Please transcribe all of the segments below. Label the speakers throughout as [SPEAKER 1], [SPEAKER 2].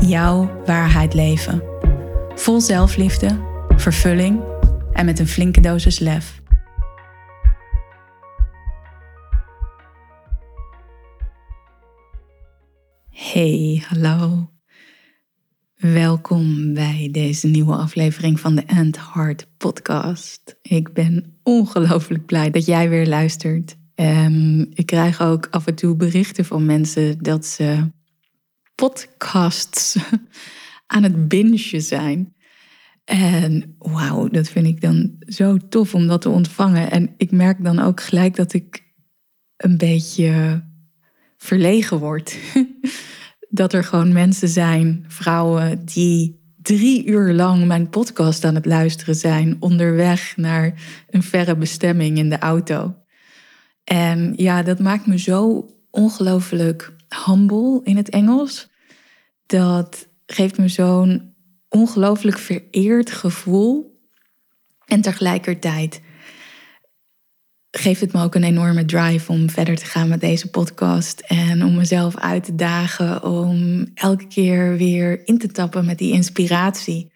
[SPEAKER 1] jouw waarheid leven. Vol zelfliefde, vervulling en met een flinke dosis lef. Hey, hallo. Welkom bij deze nieuwe aflevering van de End Heart podcast. Ik ben ongelooflijk blij dat jij weer luistert. Um, ik krijg ook af en toe berichten van mensen dat ze podcasts aan het bingen zijn. En wauw, dat vind ik dan zo tof om dat te ontvangen. En ik merk dan ook gelijk dat ik een beetje verlegen word. dat er gewoon mensen zijn, vrouwen, die drie uur lang mijn podcast aan het luisteren zijn. onderweg naar een verre bestemming in de auto. En ja, dat maakt me zo ongelooflijk humble in het Engels dat geeft me zo'n ongelooflijk vereerd gevoel. En tegelijkertijd geeft het me ook een enorme drive om verder te gaan met deze podcast. En om mezelf uit te dagen om elke keer weer in te tappen met die inspiratie.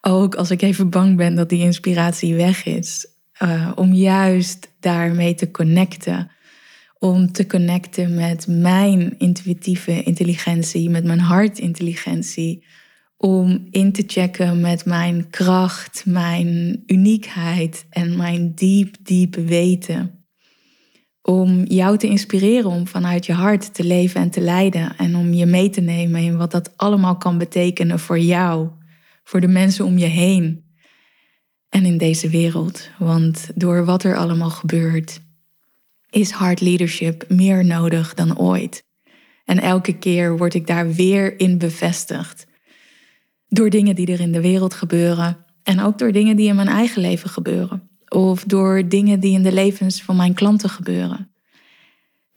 [SPEAKER 1] Ook als ik even bang ben dat die inspiratie weg is. Uh, om juist daarmee te connecten om te connecten met mijn intuïtieve intelligentie, met mijn hartintelligentie. Om in te checken met mijn kracht, mijn uniekheid en mijn diep, diep weten. Om jou te inspireren om vanuit je hart te leven en te leiden. En om je mee te nemen in wat dat allemaal kan betekenen voor jou, voor de mensen om je heen. En in deze wereld. Want door wat er allemaal gebeurt, is hard leadership meer nodig dan ooit. En elke keer word ik daar weer in bevestigd. Door dingen die er in de wereld gebeuren en ook door dingen die in mijn eigen leven gebeuren. Of door dingen die in de levens van mijn klanten gebeuren.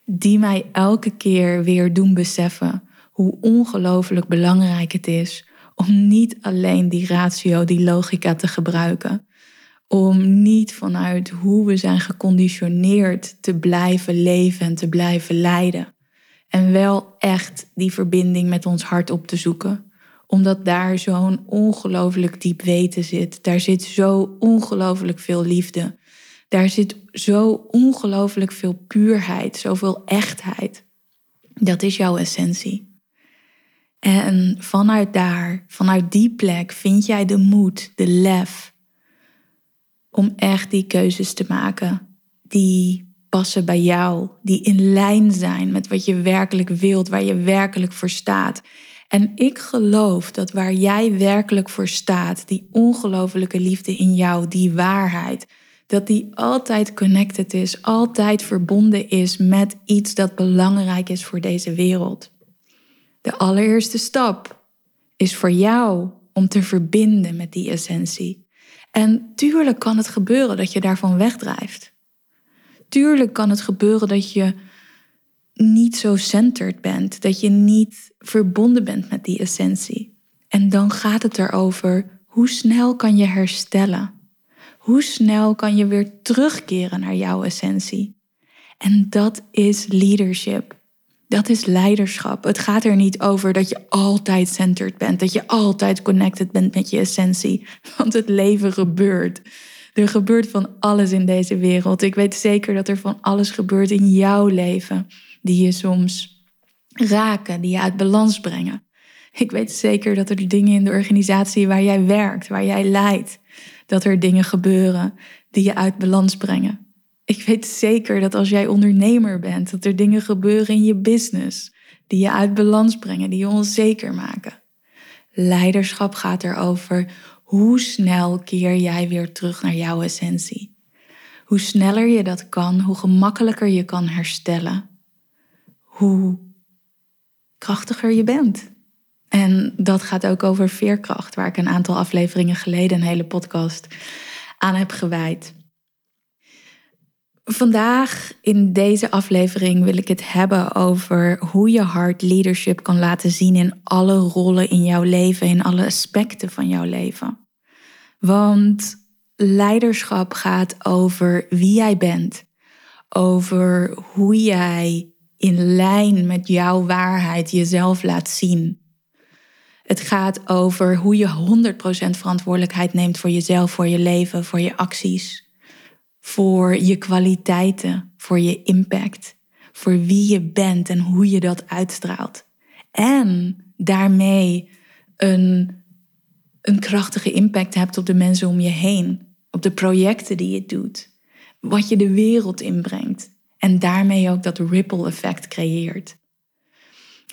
[SPEAKER 1] Die mij elke keer weer doen beseffen hoe ongelooflijk belangrijk het is om niet alleen die ratio, die logica te gebruiken, om niet vanuit hoe we zijn geconditioneerd te blijven leven en te blijven lijden. En wel echt die verbinding met ons hart op te zoeken. Omdat daar zo'n ongelooflijk diep weten zit. Daar zit zo ongelooflijk veel liefde. Daar zit zo ongelooflijk veel puurheid, zoveel echtheid. Dat is jouw essentie. En vanuit daar, vanuit die plek, vind jij de moed, de lef om echt die keuzes te maken die passen bij jou, die in lijn zijn met wat je werkelijk wilt, waar je werkelijk voor staat. En ik geloof dat waar jij werkelijk voor staat, die ongelofelijke liefde in jou, die waarheid, dat die altijd connected is, altijd verbonden is met iets dat belangrijk is voor deze wereld. De allereerste stap is voor jou om te verbinden met die essentie. En tuurlijk kan het gebeuren dat je daarvan wegdrijft. Tuurlijk kan het gebeuren dat je niet zo centered bent, dat je niet verbonden bent met die essentie. En dan gaat het erover hoe snel kan je herstellen? Hoe snel kan je weer terugkeren naar jouw essentie? En dat is leadership. Dat is leiderschap. Het gaat er niet over dat je altijd centered bent, dat je altijd connected bent met je essentie. Want het leven gebeurt. Er gebeurt van alles in deze wereld. Ik weet zeker dat er van alles gebeurt in jouw leven, die je soms raken, die je uit balans brengen. Ik weet zeker dat er dingen in de organisatie waar jij werkt, waar jij leidt, dat er dingen gebeuren die je uit balans brengen. Ik weet zeker dat als jij ondernemer bent, dat er dingen gebeuren in je business die je uit balans brengen, die je onzeker maken. Leiderschap gaat erover hoe snel keer jij weer terug naar jouw essentie. Hoe sneller je dat kan, hoe gemakkelijker je kan herstellen, hoe krachtiger je bent. En dat gaat ook over veerkracht, waar ik een aantal afleveringen geleden een hele podcast aan heb gewijd. Vandaag in deze aflevering wil ik het hebben over hoe je hard leadership kan laten zien in alle rollen in jouw leven, in alle aspecten van jouw leven. Want leiderschap gaat over wie jij bent, over hoe jij in lijn met jouw waarheid jezelf laat zien. Het gaat over hoe je 100% verantwoordelijkheid neemt voor jezelf, voor je leven, voor je acties, voor je kwaliteiten, voor je impact, voor wie je bent en hoe je dat uitstraalt. En daarmee een, een krachtige impact hebt op de mensen om je heen, op de projecten die je doet, wat je de wereld inbrengt. En daarmee ook dat ripple effect creëert.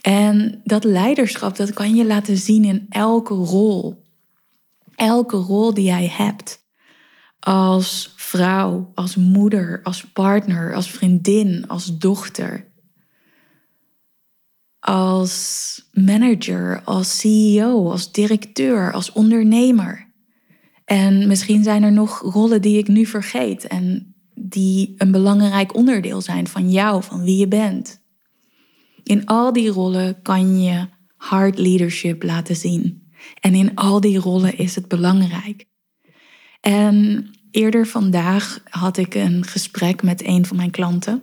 [SPEAKER 1] En dat leiderschap, dat kan je laten zien in elke rol. Elke rol die jij hebt. Als vrouw, als moeder, als partner, als vriendin, als dochter. Als manager, als CEO, als directeur, als ondernemer. En misschien zijn er nog rollen die ik nu vergeet en die een belangrijk onderdeel zijn van jou, van wie je bent. In al die rollen kan je hard leadership laten zien. En in al die rollen is het belangrijk. En eerder vandaag had ik een gesprek met een van mijn klanten.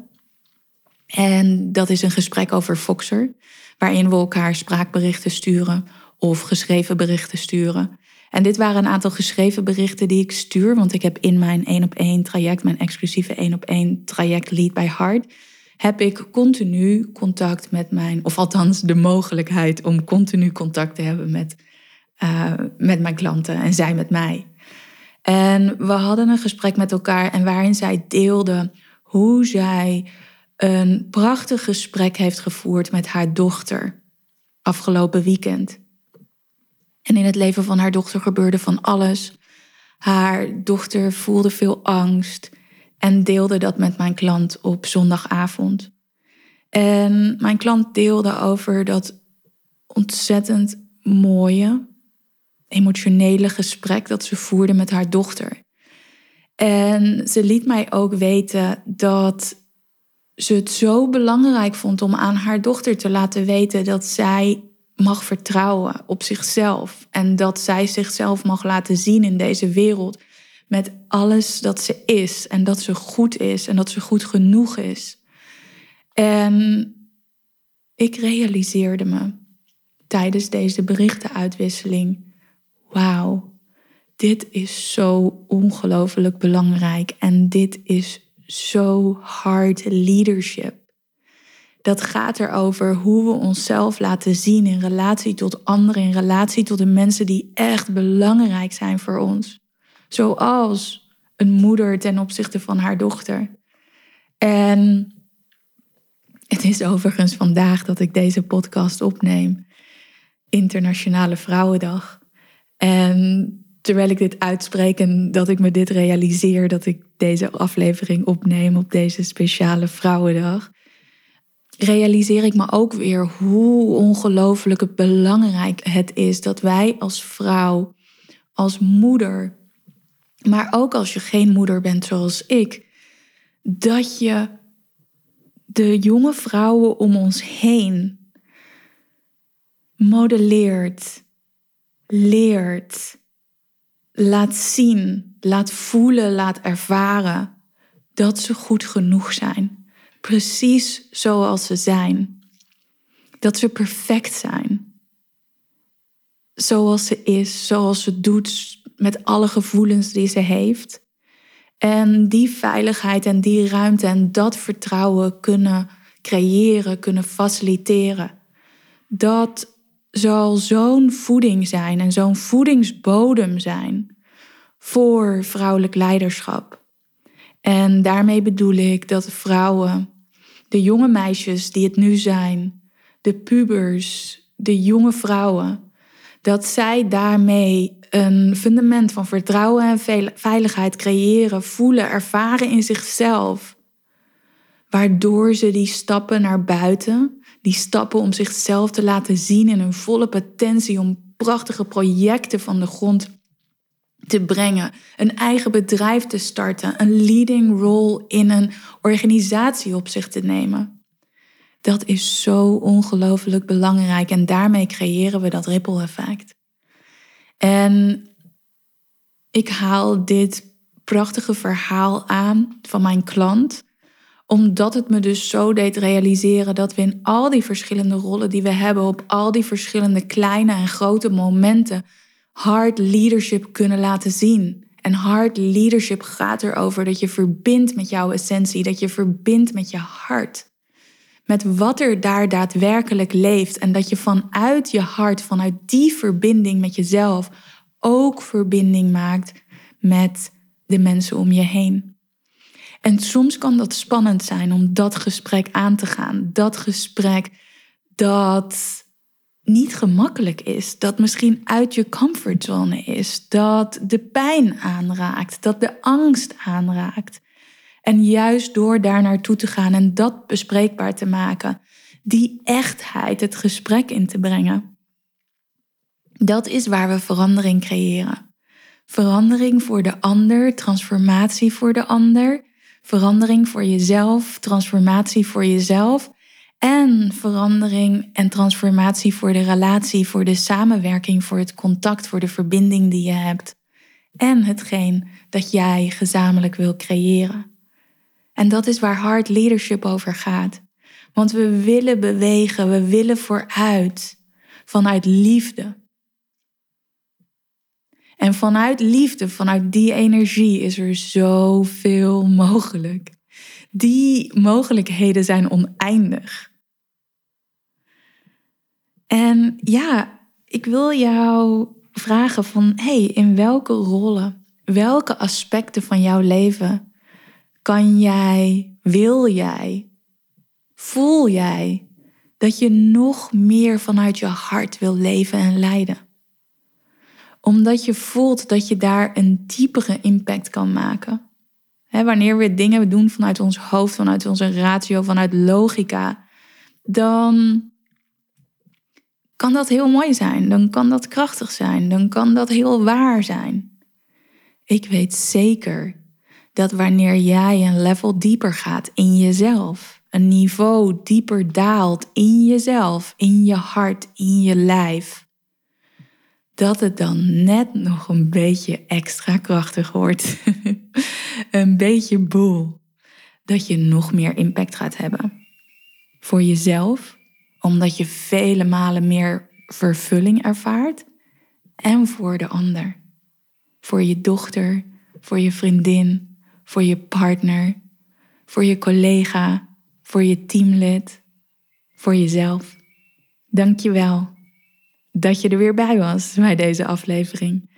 [SPEAKER 1] En dat is een gesprek over Foxer, waarin we elkaar spraakberichten sturen of geschreven berichten sturen. En dit waren een aantal geschreven berichten die ik stuur, want ik heb in mijn 1 op 1 traject, mijn exclusieve 1 op 1 traject Lead by Heart, heb ik continu contact met mijn, of althans de mogelijkheid om continu contact te hebben met, uh, met mijn klanten en zij met mij. En we hadden een gesprek met elkaar en waarin zij deelde hoe zij een prachtig gesprek heeft gevoerd met haar dochter afgelopen weekend. En in het leven van haar dochter gebeurde van alles. Haar dochter voelde veel angst en deelde dat met mijn klant op zondagavond. En mijn klant deelde over dat ontzettend mooie, emotionele gesprek dat ze voerde met haar dochter. En ze liet mij ook weten dat ze het zo belangrijk vond om aan haar dochter te laten weten dat zij mag vertrouwen op zichzelf en dat zij zichzelf mag laten zien in deze wereld met alles dat ze is en dat ze goed is en dat ze goed genoeg is. En ik realiseerde me tijdens deze berichtenuitwisseling: wauw, dit is zo ongelooflijk belangrijk en dit is zo hard leadership. Dat gaat erover hoe we onszelf laten zien in relatie tot anderen, in relatie tot de mensen die echt belangrijk zijn voor ons. Zoals een moeder ten opzichte van haar dochter. En het is overigens vandaag dat ik deze podcast opneem. Internationale Vrouwendag. En terwijl ik dit uitspreek en dat ik me dit realiseer, dat ik deze aflevering opneem op deze speciale Vrouwendag, realiseer ik me ook weer hoe ongelooflijk belangrijk het is dat wij als vrouw, als moeder, maar ook als je geen moeder bent zoals ik, dat je de jonge vrouwen om ons heen modelleert, leert, laat zien, laat voelen, laat ervaren dat ze goed genoeg zijn. Precies zoals ze zijn. Dat ze perfect zijn. Zoals ze is, zoals ze doet, met alle gevoelens die ze heeft. En die veiligheid en die ruimte en dat vertrouwen kunnen creëren, kunnen faciliteren. Dat zal zo'n voeding zijn en zo'n voedingsbodem zijn voor vrouwelijk leiderschap. En daarmee bedoel ik dat vrouwen, de jonge meisjes die het nu zijn, de pubers, de jonge vrouwen, dat zij daarmee een fundament van vertrouwen en veiligheid creëren, voelen, ervaren in zichzelf. Waardoor ze die stappen naar buiten, Die stappen om zichzelf te laten zien in hun volle potentie, om prachtige projecten van de grond te brengen, een eigen bedrijf te starten, een leading role in een organisatie op zich te nemen. Dat is zo ongelooflijk belangrijk en daarmee creëren we dat ripple effect. En ik haal dit prachtige verhaal aan van mijn klant, omdat het me dus zo deed realiseren dat we in al die verschillende rollen die we hebben, op al die verschillende kleine en grote momenten, hard leadership kunnen laten zien. En hard leadership gaat erover dat je verbindt met jouw essentie, dat je verbindt met je hart. Met wat er daar daadwerkelijk leeft. En dat je vanuit je hart, vanuit die verbinding met jezelf, ook verbinding maakt met de mensen om je heen. En soms kan dat spannend zijn om dat gesprek aan te gaan. Dat gesprek dat niet gemakkelijk is, dat misschien uit je comfortzone is, dat de pijn aanraakt, dat de angst aanraakt. En juist door daar naartoe te gaan en dat bespreekbaar te maken, die echtheid het gesprek in te brengen, dat is waar we verandering creëren. Verandering voor de ander, transformatie voor de ander, verandering voor jezelf, transformatie voor jezelf en verandering en transformatie voor de relatie, voor de samenwerking, voor het contact, voor de verbinding die je hebt. En hetgeen dat jij gezamenlijk wil creëren. En dat is waar hard leadership over gaat. Want we willen bewegen, we willen vooruit vanuit liefde. En vanuit liefde, vanuit die energie is er zoveel mogelijk. Die mogelijkheden zijn oneindig. En ja, ik wil jou vragen van, hey, in welke rollen, welke aspecten van jouw leven kan jij, wil jij, voel jij dat je nog meer vanuit je hart wil leven en leiden? Omdat je voelt dat je daar een diepere impact kan maken wanneer we dingen doen vanuit ons hoofd, vanuit onze ratio, vanuit logica, dan kan dat heel mooi zijn. Dan kan dat krachtig zijn. Dan kan dat heel waar zijn. Ik weet zeker dat wanneer jij een level dieper gaat in jezelf, een niveau dieper daalt in jezelf, in je hart, in je lijf, dat het dan net nog een beetje extra krachtig wordt. een beetje boel. Dat je nog meer impact gaat hebben. Voor jezelf, omdat je vele malen meer vervulling ervaart. En voor de ander. Voor je dochter, voor je vriendin, voor je partner, voor je collega, voor je teamlid, voor jezelf. Dank je wel dat je er weer bij was bij deze aflevering.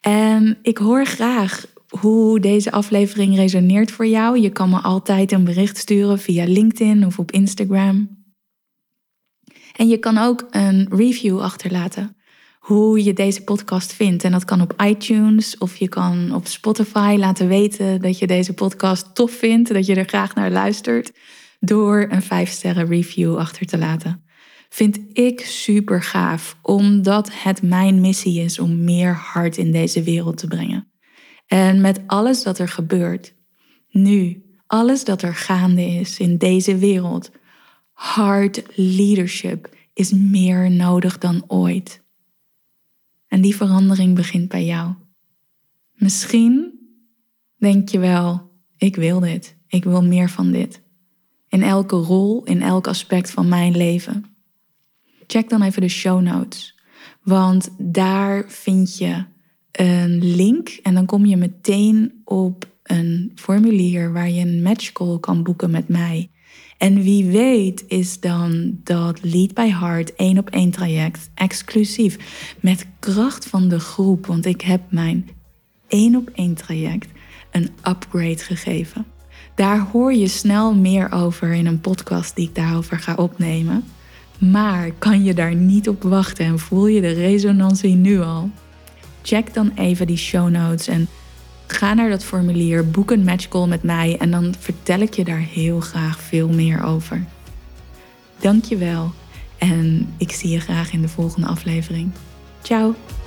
[SPEAKER 1] En ik hoor graag hoe deze aflevering resoneert voor jou. Je kan me altijd een bericht sturen via LinkedIn of op Instagram. En je kan ook een review achterlaten hoe je deze podcast vindt. En dat kan op iTunes of je kan op Spotify laten weten dat je deze podcast tof vindt, dat je er graag naar luistert, door een 5 sterren review achter te laten vind ik super gaaf, omdat het mijn missie is om meer hart in deze wereld te brengen. En met alles dat er gebeurt, nu, alles dat er gaande is in deze wereld, hard leadership is meer nodig dan ooit. En die verandering begint bij jou. Misschien denk je wel, ik wil dit, ik wil meer van dit. In elke rol, in elk aspect van mijn leven check dan even de show notes. Want daar vind je een link en dan kom je meteen op een formulier waar je een matchcall kan boeken met mij. En wie weet is dan dat Lead by Heart één op één traject exclusief met kracht van de groep, want ik heb mijn één op één traject een upgrade gegeven. Daar hoor je snel meer over in een podcast die ik daarover ga opnemen. Maar kan je daar niet op wachten en voel je de resonantie nu al? Check dan even die show notes en ga naar dat formulier, boek een matchcall met mij en dan vertel ik je daar heel graag veel meer over. Dank je wel. En ik zie je graag in de volgende aflevering. Ciao!